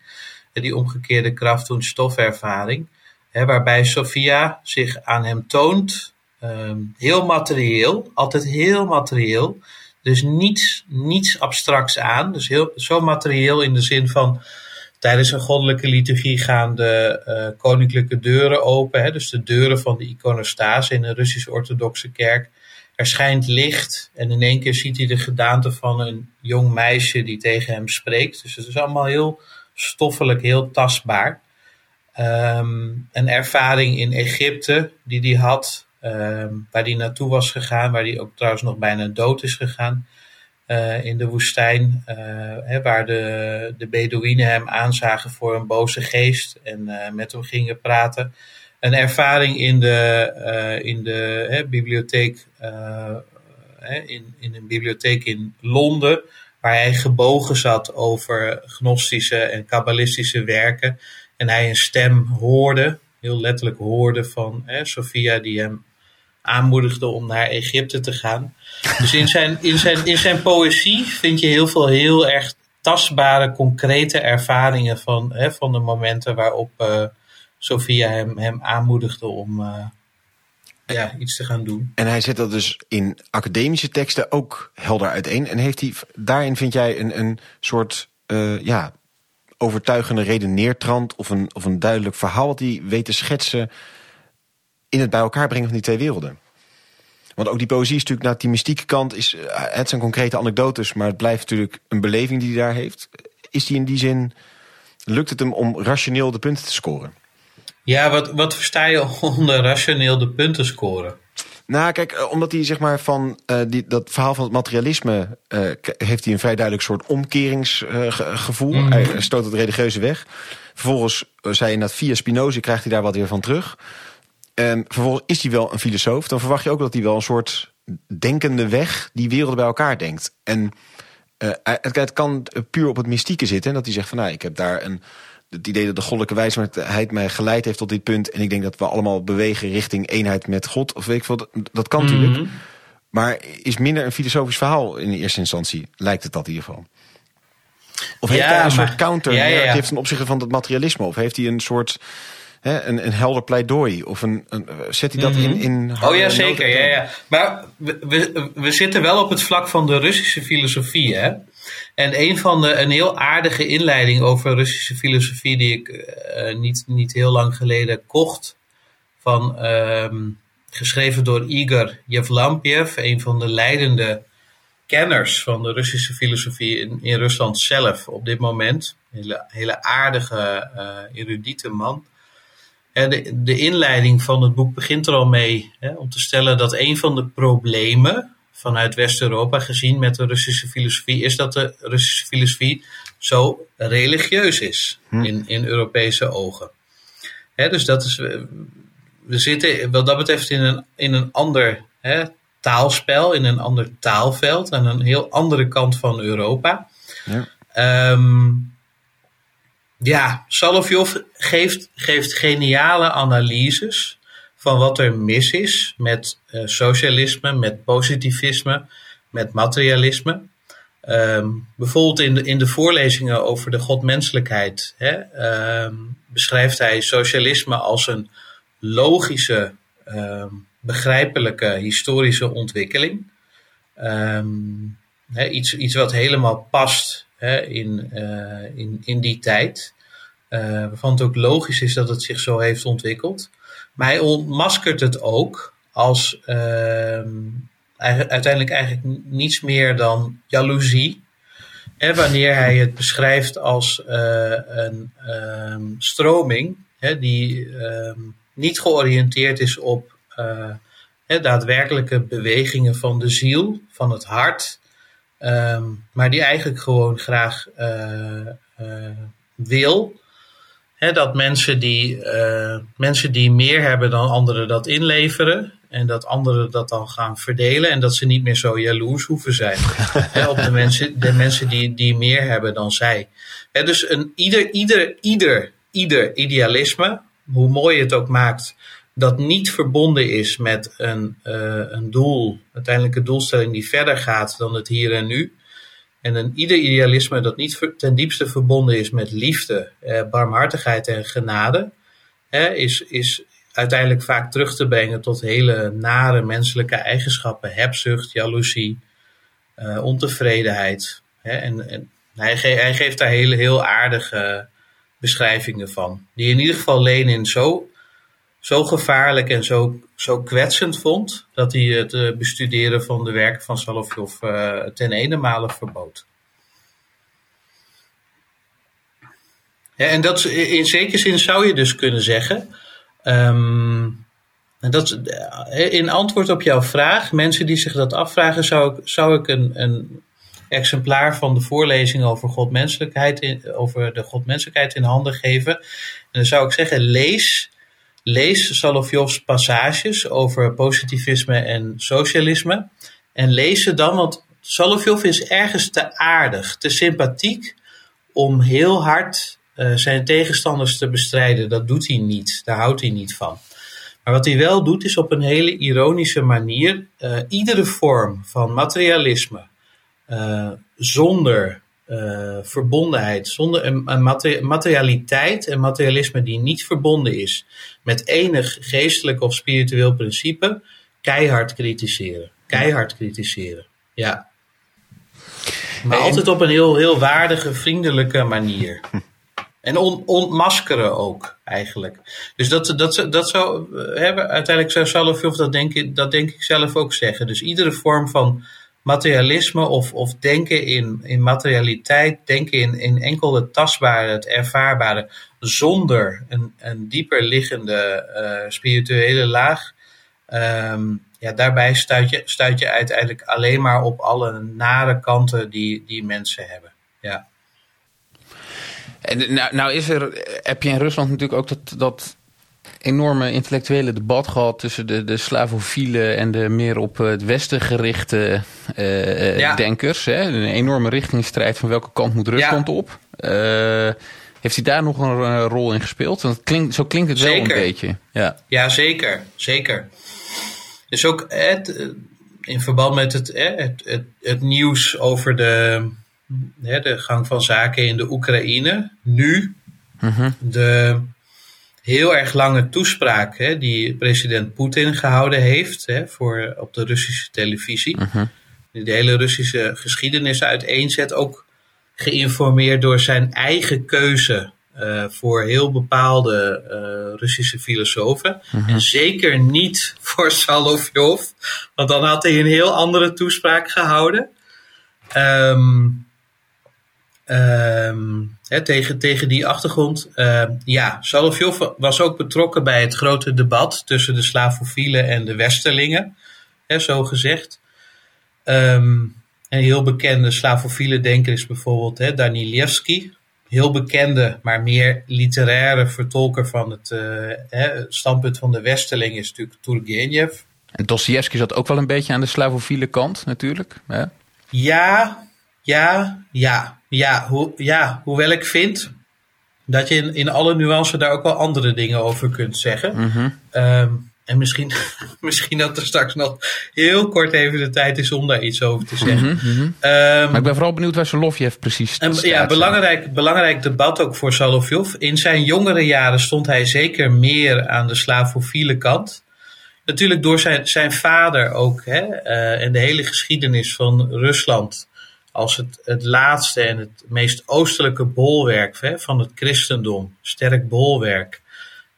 Die omgekeerde kracht- en stofervaring. Waarbij Sophia zich aan hem toont, um, heel materieel, altijd heel materieel. Dus niets, niets abstracts aan. Dus heel, zo materieel in de zin van tijdens een goddelijke liturgie gaan de uh, koninklijke deuren open. Hè, dus de deuren van de iconostase in een Russisch-orthodoxe kerk. Er schijnt licht en in één keer ziet hij de gedaante van een jong meisje die tegen hem spreekt. Dus het is allemaal heel stoffelijk, heel tastbaar. Um, een ervaring in Egypte die hij had, Um, waar hij naartoe was gegaan, waar hij ook trouwens nog bijna dood is gegaan uh, in de woestijn, uh, hè, waar de, de Bedouinen hem aanzagen voor een boze geest en uh, met hem gingen praten. Een ervaring in de, in de hè, bibliotheek, in, in een bibliotheek in Londen, waar hij gebogen zat over gnostische en kabbalistische werken. En hij een stem hoorde, heel letterlijk hoorde van hè, Sophia, die hem aanmoedigde om naar Egypte te gaan. Dus in zijn, in, zijn, in zijn poëzie vind je heel veel heel erg tastbare, concrete ervaringen van, hè, van de momenten waarop uh, Sophia hem, hem aanmoedigde om uh, ja, iets te gaan doen. En hij zet dat dus in academische teksten ook helder uiteen. En heeft hij, daarin vind jij een, een soort uh, ja, overtuigende redeneertrand of een, of een duidelijk verhaal wat hij weet te schetsen in het bij elkaar brengen van die twee werelden? Want ook die poëzie is natuurlijk, naar die mystieke kant, is, het zijn concrete anekdotes, maar het blijft natuurlijk een beleving die hij daar heeft. Is die in die zin, lukt het hem om rationeel de punten te scoren? Ja, wat, wat versta je onder rationeel de punten scoren? Nou, kijk, omdat hij zeg maar van uh, die, dat verhaal van het materialisme uh, heeft hij een vrij duidelijk soort omkeringsgevoel. Uh, mm. Hij stoot het religieuze weg. Vervolgens zei je dat via Spinoza krijgt hij daar wat weer van terug. En vervolgens is hij wel een filosoof. Dan verwacht je ook dat hij wel een soort denkende weg die werelden bij elkaar denkt. En het, het, kan puur op het mystieke zitten. En dat hij zegt van nou, ik heb daar een het idee dat de goddelijke wijsheid mij geleid heeft tot dit punt. En ik denk dat we allemaal bewegen richting eenheid met God. Of weet ik veel, dat kan natuurlijk. Mhm. Maar is minder een filosofisch verhaal in eerste instantie. Lijkt het dat in ieder geval. Of heeft hij een soort counter ja, ja, ten opzichte van het materialisme? Of heeft hij een soort hè, een, een helder pleidooi? Of een, een zet hij dat in, mhm. in Oh ja, zeker. Ja, ja. Maar we, we, we zitten wel op het vlak van de Russische filosofie, hè? En een van de, een heel aardige inleiding over Russische filosofie die ik uh, niet, niet heel lang geleden kocht, van, um, geschreven door Igor Yevlampiev, een van de leidende kenners van de Russische filosofie in, in Rusland zelf op dit moment. Een hele, hele aardige, uh, erudite man. De, de inleiding van het boek begint er al mee hè, om te stellen dat een van de problemen vanuit West-Europa gezien met de Russische filosofie, is dat de Russische filosofie zo religieus is hm. in, in Europese ogen. Hè, dus dat is, we zitten wat dat betreft in een, in een ander hè, taalspel, in een ander taalveld, aan een heel andere kant van Europa. Ja, um, ja Salovjov geeft, geeft geniale analyses van wat er mis is met uh, socialisme, met positivisme, met materialisme. Um, bijvoorbeeld in de, in de voorlezingen over de godmenselijkheid hè, um, beschrijft hij socialisme als een logische, um, begrijpelijke historische ontwikkeling. Iets, iets wat helemaal past in, uh, in, in die tijd. Uh, waarvan het ook logisch is dat het zich zo heeft ontwikkeld. Maar hij ontmaskert het ook als uh, uiteindelijk eigenlijk niets meer dan jaloezie. Hè, wanneer hij het beschrijft als uh, een um, stroming hè, die um, niet georiënteerd is op hè, daadwerkelijke bewegingen van de ziel, van het hart, maar die eigenlijk gewoon graag uh, wil dat mensen die, uh, mensen die meer hebben dan anderen dat inleveren. En dat anderen dat dan gaan verdelen. En dat ze niet meer zo jaloers hoeven zijn. [laughs] op de mensen, de mensen die, die meer hebben dan zij. dus een, ieder, ieder, ieder, ieder idealisme, hoe mooi het ook maakt, dat niet verbonden is met een, uh, een doel, uiteindelijke doelstelling die verder gaat dan het hier en nu. En een ieder idealisme dat niet ten diepste verbonden is met liefde, eh, barmhartigheid en genade, is, is uiteindelijk vaak terug te brengen tot hele nare menselijke eigenschappen. Hebzucht, jaloezie, eh, ontevredenheid. En, en hij, hij, geeft daar hele, heel aardige beschrijvingen van. Die in ieder geval Lenin zo zo gevaarlijk en zo, zo kwetsend vond, dat hij het uh, bestuderen van de werken van Salovjov uh, ten ene verbood. En dat, in zekere zin zou je dus kunnen zeggen, um, dat, eh, in antwoord op jouw vraag, mensen die zich dat afvragen, zou ik, zou ik een, een exemplaar van de voorlezing over, godmenselijkheid in, over de godmenselijkheid in handen geven. En dan zou ik zeggen, lees Lees Solovjovs passages over positivisme en socialisme. En lees ze dan, want Solovjov is ergens te aardig, te sympathiek om heel hard uh, zijn tegenstanders te bestrijden. Dat doet hij niet, daar houdt hij niet van. Maar wat hij wel doet, is op een hele ironische manier uh, iedere vorm van materialisme uh, zonder verbondenheid, zonder een, een materialiteit en materialisme die niet verbonden is met enig geestelijk of spiritueel principe, keihard kritiseren. Keihard kritiseren. Ja. Maar altijd op een heel, heel waardige, vriendelijke manier. En on, ontmaskeren ook, eigenlijk. Dus dat, dat, dat zou hebben, uiteindelijk zou Salovjov dat denk, ik, dat denk ik zelf ook zeggen. Dus iedere vorm van materialisme of, of denken in, in materialiteit, denken in, in enkel het tastbare, het ervaarbare, zonder een, een dieper liggende uh, spirituele laag, um, ja, daarbij stuit je, stuit je uiteindelijk alleen maar op alle nare kanten die, die mensen hebben. Ja. En nou, nou is er, heb je in Rusland natuurlijk ook dat, dat enorme intellectuele debat gehad tussen de, de slavofielen en de meer op het westen gerichte uh, denkers. Hè? Een enorme richtingstrijd van welke kant moet Rusland op. Uh, heeft hij daar nog een rol in gespeeld? Want klinkt, zo klinkt het wel een beetje. Ja, ja zeker. zeker. Dus ook het, in verband met het, het, het, het nieuws over de, de gang van zaken in de Oekraïne. Nu, mhm. de heel erg lange toespraak hè, die president Poetin gehouden heeft hè, voor, op de Russische televisie. Mhm. Die de hele Russische geschiedenis uiteenzet. Ook geïnformeerd door zijn eigen keuze uh, voor heel bepaalde uh, Russische filosofen. -hmm. En zeker niet [laughs] voor Salovjov, want dan had hij een heel andere toespraak gehouden. Um, um, hè, tegen, tegen die achtergrond. Uh, ja, Salovjov was ook betrokken bij het grote debat tussen de Slavofielen en de Westerlingen, hè, zo gezegd. Um, een heel bekende slavofiele denker is bijvoorbeeld hè, Danilevski. Heel bekende, maar meer literaire vertolker van het uh, hè, standpunt van de Westerling is natuurlijk Turgenev. En Dostoevsky zat ook wel een beetje aan de slavofiele kant natuurlijk. Hè? Ja, ja, ja, ja, ho ja. Hoewel ik vind dat je in, in alle nuances daar ook wel andere dingen over kunt zeggen. Mm -hmm. um, en misschien, [laughs] misschien dat er straks nog heel kort even de tijd is om daar iets over te zeggen. Mm -hmm. um, maar ik ben vooral benieuwd waar Solovjev precies en, Ja, belangrijk, belangrijk debat ook voor Solovjov. In zijn jongere jaren stond hij zeker meer aan de slavofiele kant. Natuurlijk door zijn, zijn vader ook. Hè, uh, en de hele geschiedenis van Rusland als het, het laatste en het meest oostelijke bolwerk hè, van het christendom. Sterk bolwerk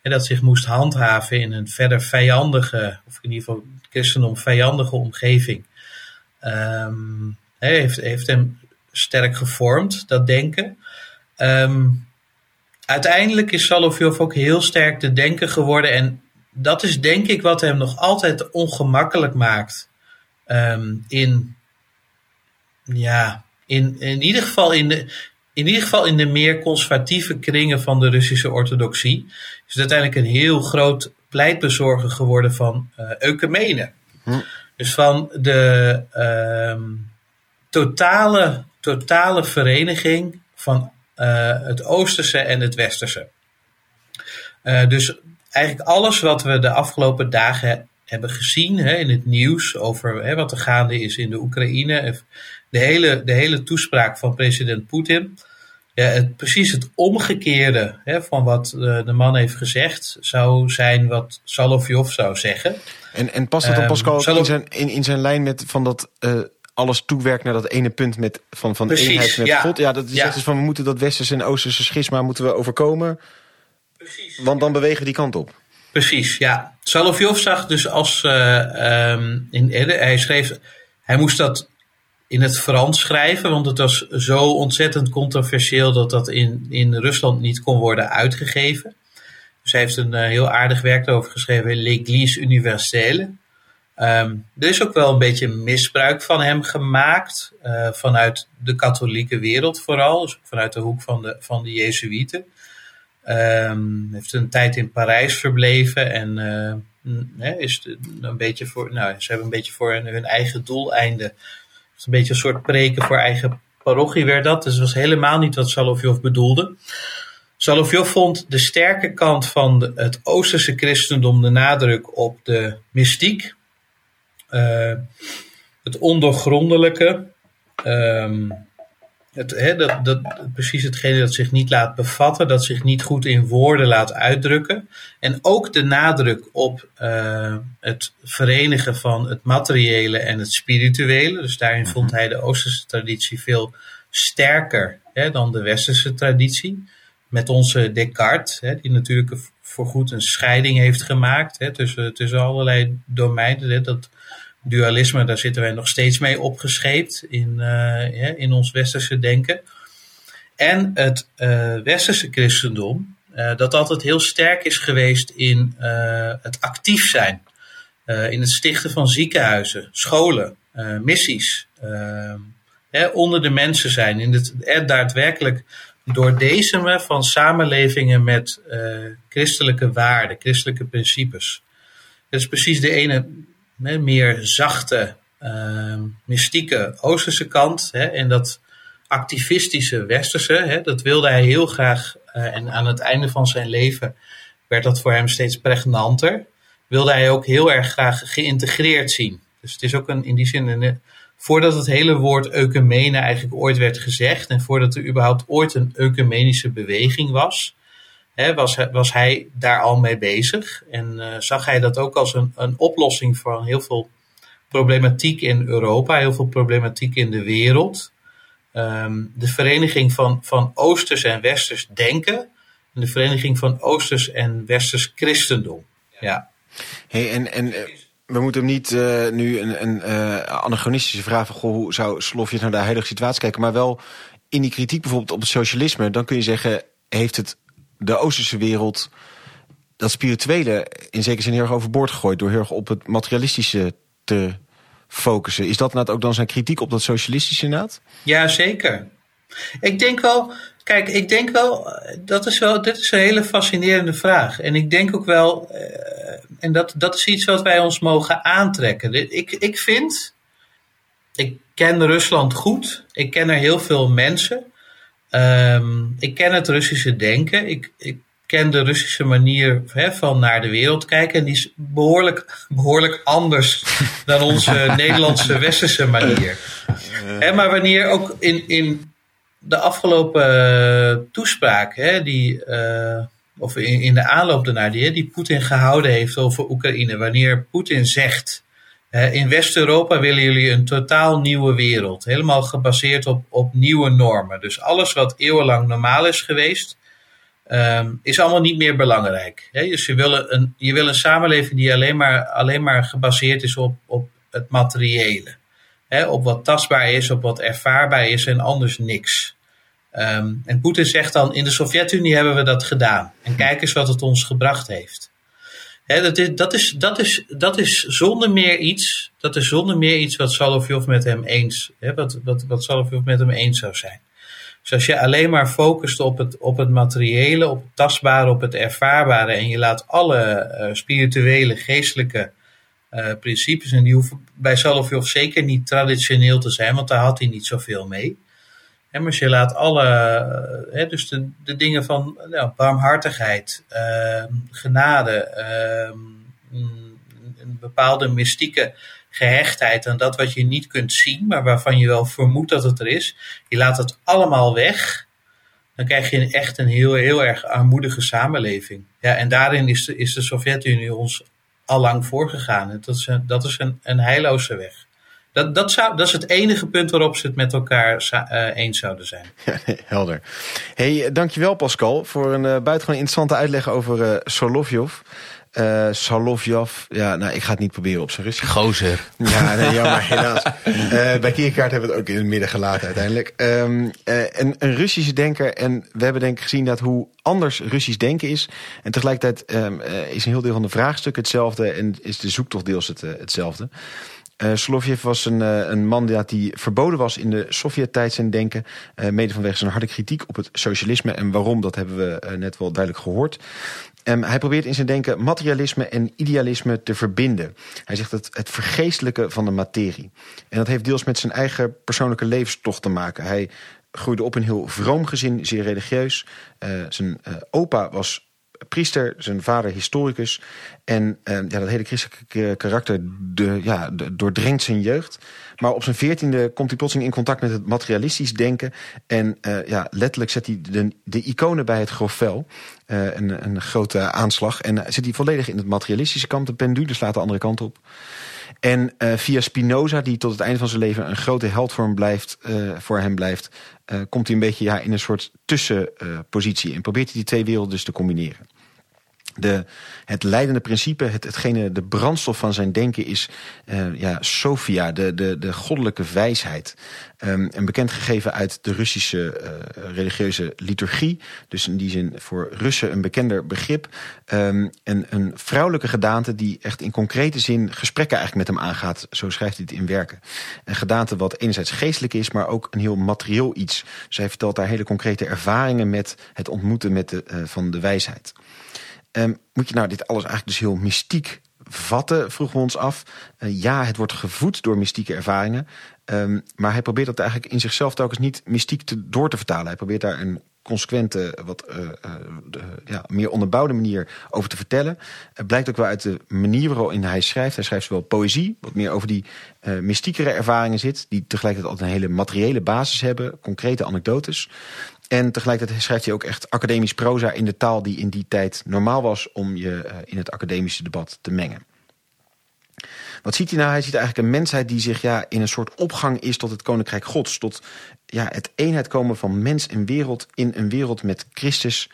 en dat zich moest handhaven in een verder vijandige, of in ieder geval christendom vijandige omgeving. Um, heeft, heeft hem sterk gevormd, dat denken. Um, uiteindelijk is Salovjov ook heel sterk de denker geworden. En dat is denk ik wat hem nog altijd ongemakkelijk maakt. Um, in, ja, in, in ieder geval in de, in ieder geval in de meer conservatieve kringen van de Russische orthodoxie, is het uiteindelijk een heel groot pleitbezorger geworden van uh, ecumene. Hm. Dus van de uh, totale, totale vereniging van uh, het Oosterse en het Westerse. Uh, dus eigenlijk alles wat we de afgelopen dagen hebben gezien hè, in het nieuws over hè, wat er gaande is in de Oekraïne. De hele, de hele toespraak van president Poetin. Ja, het, precies het omgekeerde hè, van wat de, de, man heeft gezegd, zou zijn wat Salovjov zou zeggen. En, en past dat dan, ehm, Pascal, um, in, zijn, in, in zijn lijn met van dat uh, alles toewerkt naar dat ene punt met, van, van precies, eenheid met ja. God? Ja, dat is ja. dus van we moeten dat westerse en oosterse schisma moeten we overkomen. Precies. Want dan bewegen we die kant op. Precies, ja. Salovjov zag dus als. Uh, um, in, hij schreef. Hij moest dat in het Frans schrijven, want het was zo ontzettend controversieel dat dat in, in Rusland niet kon worden uitgegeven. Dus hij heeft een uh, heel aardig werk over geschreven, L'Église Universelle. Um, er is ook wel een beetje misbruik van hem gemaakt, uh, vanuit de katholieke wereld vooral, dus vanuit de hoek van de, van de Jezuïeten. Um, heeft een tijd in Parijs verbleven en uh, is een beetje voor, nou, ze hebben een beetje voor hun eigen doeleinden een beetje een soort preken voor eigen parochie werd dat. Dus dat was helemaal niet wat Salovjov bedoelde. Salovjov vond de sterke kant van het Oosterse christendom de nadruk op de mystiek, uh, het ondoorgrondelijke, um, het, dat, dat, precies hetgene dat zich niet laat bevatten, dat zich niet goed in woorden laat uitdrukken. En ook de nadruk op uh, het verenigen van het materiële en het spirituele. Dus daarin vond mhm. hij de Oosterse traditie veel sterker hè, dan de Westerse traditie. Met onze Descartes, hè, die natuurlijk voorgoed een scheiding heeft gemaakt tussen, tussen allerlei domeinen. Dat dualisme, daar zitten wij nog steeds mee opgescheept in, uh, in ons westerse denken. En het uh, westerse christendom, uh, dat altijd heel sterk is geweest in het actief zijn. in het stichten van ziekenhuizen, scholen, missies. onder de mensen zijn. In het er daadwerkelijk doordezemen van samenlevingen met christelijke waarden, christelijke principes. Dat is precies de ene meer zachte, uh, mystieke Oosterse kant. Hè, en dat activistische Westerse, hè, dat wilde hij heel graag. Uh, en aan het einde van zijn leven werd dat voor hem steeds pregnanter. Wilde hij ook heel erg graag geïntegreerd zien. Dus het is ook een, in die zin, een, voordat het hele woord ecumene eigenlijk ooit werd gezegd. En voordat er überhaupt ooit een ecumenische beweging was was, was hij daar al mee bezig. En uh, zag hij dat ook als een, een oplossing voor heel veel problematiek in Europa, heel veel problematiek in de wereld. Um, de vereniging van, van Oosters en Westers denken. En de vereniging van Oosters en Westers christendom. Ja. Hey, en, en eh, we moeten hem niet uh, nu een, een uh, anachronistische vraag van... Goh, hoe zou Slofje naar de huidige situatie kijken? Maar wel in die kritiek bijvoorbeeld op het socialisme... dan kun je zeggen, heeft het de Oosterse wereld dat spirituele in zekere zin heel erg overboord gegooid... door heel erg op het materialistische te focussen. Is dat inderdaad ook dan zijn kritiek op dat socialistische inderdaad? Ja, zeker. Ik denk wel... Kijk, ik denk wel, dat is wel, dit is een hele fascinerende vraag. En ik denk ook wel, uh, en dat, dat is iets wat wij ons mogen aantrekken. Ik, ik vind, ik ken Rusland goed, ik ken er heel veel mensen. Um, ik ken het Russische denken. Ik, ik ken de Russische manier van naar de wereld kijken. En die is behoorlijk, [laughs] behoorlijk anders [laughs] dan onze Nederlandse westerse manier. maar wanneer ook in, in de afgelopen toespraak, die, uh, of in, in de aanloop daarna, die, die Poetin gehouden heeft over Oekraïne. Wanneer Poetin zegt in West-Europa willen jullie een totaal nieuwe wereld. Helemaal gebaseerd op, op nieuwe normen. Dus alles wat eeuwenlang normaal is geweest, um, is allemaal niet meer belangrijk. dus je wil, een, je wil een samenleving die alleen maar, alleen maar gebaseerd is op, op het materiële. op wat tastbaar is, op wat ervaarbaar is en anders niks. Um, en Poetin zegt dan, in de Sovjet-Unie hebben we dat gedaan. En kijk eens wat het ons gebracht heeft dat, is, dat, is, dat, is, dat is zonder meer iets, dat is zonder meer iets wat Salovjov met hem eens, wat, wat, wat met hem eens zou zijn. Dus als je alleen maar focust op het, op het materiële, op het tastbare, op het ervaarbare en je laat alle uh, spirituele, geestelijke uh, principes, en die hoeven bij Salovjov zeker niet traditioneel te zijn, want daar had hij niet zoveel mee. En maar je laat alle, hè, dus de, de dingen van nou, barmhartigheid, uh, genade, uh, een bepaalde mystieke gehechtheid aan dat wat je niet kunt zien, maar waarvan je wel vermoedt dat het er is. Je laat het allemaal weg. Dan krijg je echt een heel, heel erg armoedige samenleving. Ja, en daarin is de, is de Sovjet-Unie ons al lang voorgegaan. Dat is een, dat is een, een heilloze weg. Dat, dat, zou, dat is het enige punt waarop ze het met elkaar uh, eens zouden zijn. [laughs] helder. Hey, dankjewel Pascal voor een uh, buitengewoon interessante uitleg over uh, Solovjov. Uh, Solovjov, ja, nou, ik ga het niet proberen op zijn Russisch. Gozer. Ja, nee, [laughs] jammer, helaas. Uh, bij Kierkaart hebben we het ook in het midden gelaten uiteindelijk. Um, uh, een, een Russische denker, en we hebben denk ik gezien dat hoe anders Russisch denken is. En tegelijkertijd um, is een heel deel van de vraagstuk hetzelfde en is de zoektocht deels het, hetzelfde. Uh, Solovjev was een, uh, een man die, verboden was in de Sovjet-tijd zijn denken. Uh, mede vanwege zijn harde kritiek op het socialisme. En waarom, dat hebben we net wel duidelijk gehoord. Um, hij probeert in zijn denken materialisme en idealisme te verbinden. Hij zegt het, het vergeestelijke van de materie. En dat heeft deels met zijn eigen persoonlijke levenstocht te maken. Hij groeide op in een heel vroom gezin, zeer religieus. zijn opa was priester, zijn vader historicus. En uh, ja, dat hele christelijke karakter de, ja, doordringt zijn jeugd. Maar op zijn veertiende komt hij plotseling in contact met het materialistisch denken. En uh, ja, letterlijk zet hij de, de iconen bij het grofvel. Uh, een, een grote aanslag. En zit hij volledig in het materialistische kant. De pendule slaat de andere kant op. En via Spinoza, die tot het einde van zijn leven een grote held voor hem blijft, voor hem blijft komt hij een beetje ja, in een soort tussenpositie. en probeert hij die twee werelden dus te combineren de, het leidende principe, het, hetgene, de brandstof van zijn denken is uh, ja, Sophia, de, de, de goddelijke wijsheid. Um, een bekend gegeven uit de Russische uh, religieuze liturgie. Dus in die zin voor Russen een bekender begrip. Um, en een vrouwelijke gedaante die echt in concrete zin gesprekken eigenlijk met hem aangaat. Zo schrijft hij het in werken. Een gedaante wat enerzijds geestelijk is, maar ook een heel materieel iets. Hij vertelt daar hele concrete ervaringen met het ontmoeten met de, uh, van de wijsheid. Um, moet je nou dit alles eigenlijk dus heel mystiek vatten, vroegen we ons af. Uh, ja, het wordt gevoed door mystieke ervaringen. Um, maar hij probeert dat eigenlijk in zichzelf telkens niet mystiek te, door te vertalen. Hij probeert daar een consequente, wat uh, de, ja, meer onderbouwde manier over te vertellen. Het blijkt ook wel uit de manier waarin hij schrijft. Hij schrijft zowel poëzie, wat meer over die mystiekere ervaringen zit... die tegelijkertijd altijd een hele materiële basis hebben, concrete anekdotes... En tegelijkertijd schrijft hij ook echt academisch proza in de taal die in die tijd normaal was om je uh, in het academische debat te mengen. Wat ziet hij nou? Hij ziet eigenlijk een mensheid die zich ja, in een soort opgang is tot het koninkrijk gods. Tot ja, het eenheid komen van mens en wereld in een wereld met Christus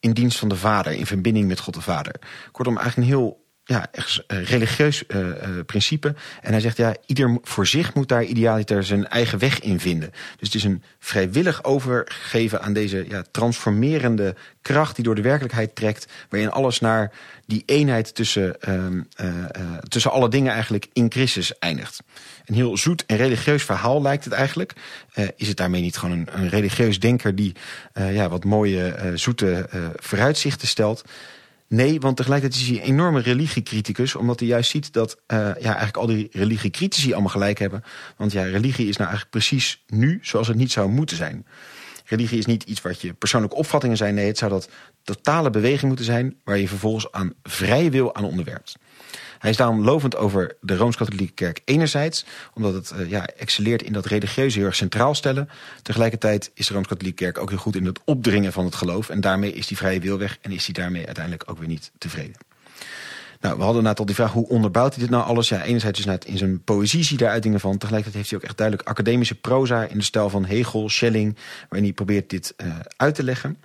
in dienst van de Vader, in verbinding met God de Vader. Kortom, eigenlijk een heel ja, echt religieus uh, uh, principe. En hij zegt, ja, ieder voor zich moet daar idealiter zijn eigen weg in vinden. Dus het is een vrijwillig overgeven aan deze ja, transformerende kracht die door de werkelijkheid trekt, waarin alles naar die eenheid tussen, uh, tussen alle dingen eigenlijk in Christus eindigt. Een heel zoet en religieus verhaal lijkt het eigenlijk. is het daarmee niet gewoon een, een religieus denker die ja, wat mooie, zoete vooruitzichten stelt? Nee, want tegelijkertijd is hij een enorme religiecriticus. Omdat hij juist ziet dat uh, ja, eigenlijk al die religiecritici allemaal gelijk hebben. Want ja, religie is nou eigenlijk precies nu zoals het niet zou moeten zijn. Religie is niet iets wat je persoonlijke opvattingen zijn. Nee, het zou dat totale beweging moeten zijn... waar je vervolgens aan vrije wil aan onderwerpt. Hij is daarom lovend over de Rooms-Katholieke Kerk enerzijds, omdat het uh, ja, excelleert in dat religieuze heel erg centraal stellen. Tegelijkertijd is de Rooms-Katholieke Kerk ook heel goed in het opdringen van het geloof. En daarmee is die vrije wil weg en is hij daarmee uiteindelijk ook weer niet tevreden. Nou, we hadden net al die vraag, hoe onderbouwt hij dit nou alles? Ja, enerzijds is net in zijn poëzie zie daar uitingen van. Tegelijkertijd heeft hij ook echt duidelijk academische proza in de stijl van Hegel, Schelling, waarin hij probeert dit uh, uit te leggen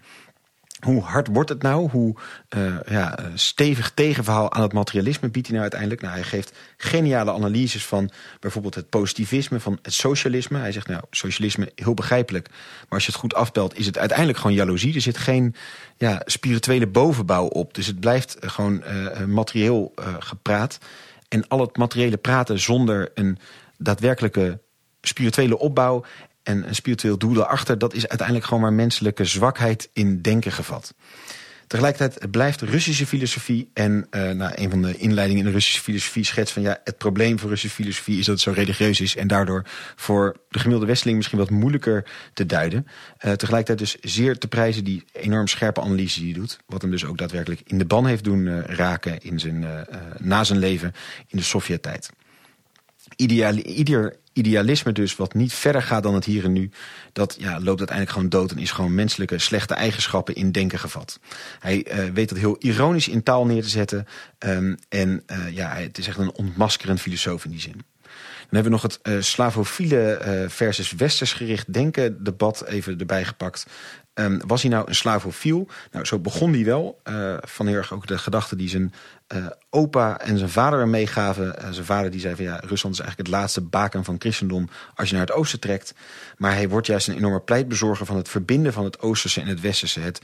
hoe hard wordt het nou? Hoe uh, ja, stevig tegenverhaal aan het materialisme biedt hij nou uiteindelijk? Nou, hij geeft geniale analyses van bijvoorbeeld het positivisme, van het socialisme. Hij zegt, nou, socialisme heel begrijpelijk. Maar als je het goed afbelt, is het uiteindelijk gewoon jaloezie. Er zit geen ja, spirituele bovenbouw op. Dus het blijft gewoon uh, materieel gepraat. En al het materiële praten zonder een daadwerkelijke spirituele opbouw en een spiritueel doel daarachter, dat is uiteindelijk gewoon maar menselijke zwakheid in denken gevat. Tegelijkertijd blijft Russische filosofie. En uh, nou, een van de inleidingen in de Russische filosofie schetst van ja, het probleem voor Russische filosofie is dat het zo religieus is. En daardoor voor de gemiddelde westeling misschien wat moeilijker te duiden. Uh, tegelijkertijd dus zeer te prijzen die enorm scherpe analyse die doet. Wat hem dus ook daadwerkelijk in de ban heeft doen uh, raken in zijn, na zijn leven in de Sovjet-tijd. Ieder idealisme dus, wat niet verder gaat dan het hier en nu... dat ja, loopt uiteindelijk gewoon dood en is gewoon menselijke slechte eigenschappen in denken gevat. Hij uh, weet dat heel ironisch in taal neer te zetten. Um, en uh, ja, het is echt een ontmaskerend filosoof in die zin. Dan hebben we nog het uh, slavofiele versus westers gericht denken debat even erbij gepakt. Ehm, was hij nou een slavofiel? Nou, zo begon hij wel. Uh, van heel erg ook de gedachte die zijn uh, opa en zijn vader hem meegaven. Uh, zijn vader die zei van ja, Rusland is eigenlijk het laatste baken van christendom als je naar het oosten trekt. Maar hij wordt juist een enorme pleitbezorger van het verbinden van het oosterse en het westerse. Het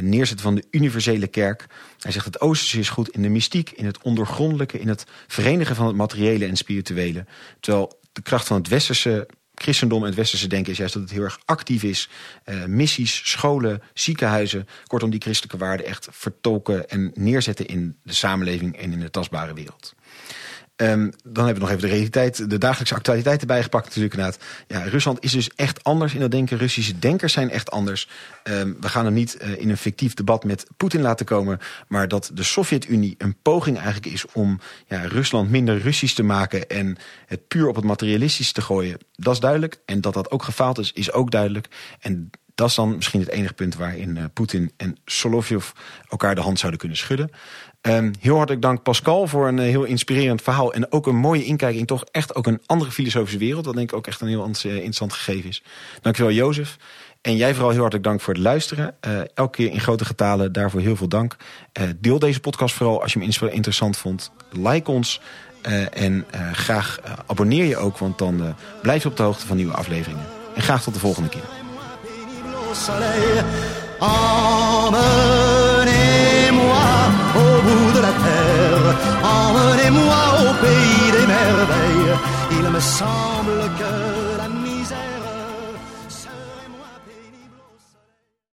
neerzetten van de universele kerk. Hij zegt het oosterse is goed in de mystiek, in het ondergrondelijke, in het verenigen van het materiële en spirituele. Terwijl de kracht van het westerse christendom en het westerse denken is juist dat het heel erg actief is. Uh, missies, scholen, ziekenhuizen. Kortom, die christelijke waarden echt vertolken en neerzetten in de samenleving en in de tastbare wereld. Um, dan hebben we nog even de realiteit, de dagelijkse actualiteit erbij gepakt natuurlijk inderdaad. Ja, Rusland is dus echt anders in dat denken. Russische denkers zijn echt anders. Um, we gaan hem niet uh, in een fictief debat met Poetin laten komen. Maar dat de Sovjet-Unie een poging eigenlijk is om ja, Rusland minder Russisch te maken. En het puur op het materialistisch te gooien. Dat is duidelijk. En dat dat ook gefaald is, is ook duidelijk. En dat is dan misschien het enige punt waarin uh, Poetin en Solovjov elkaar de hand zouden kunnen schudden. Um, heel hartelijk dank Pascal voor een uh, heel inspirerend verhaal. En ook een mooie inkijk in toch echt ook een andere filosofische wereld. Dat denk ik ook echt een heel uh, interessant gegeven is. Dankjewel Jozef. En jij vooral heel hartelijk dank voor het luisteren. Uh, elke keer in grote getalen, daarvoor heel veel dank. deel deze podcast vooral als je hem interessant vond. Like ons. en graag abonneer je ook, want dan blijf je op de hoogte van nieuwe afleveringen. En graag tot de volgende keer. Bout de la terre. Emmenez-moi au pays des merveilles. Il me semble que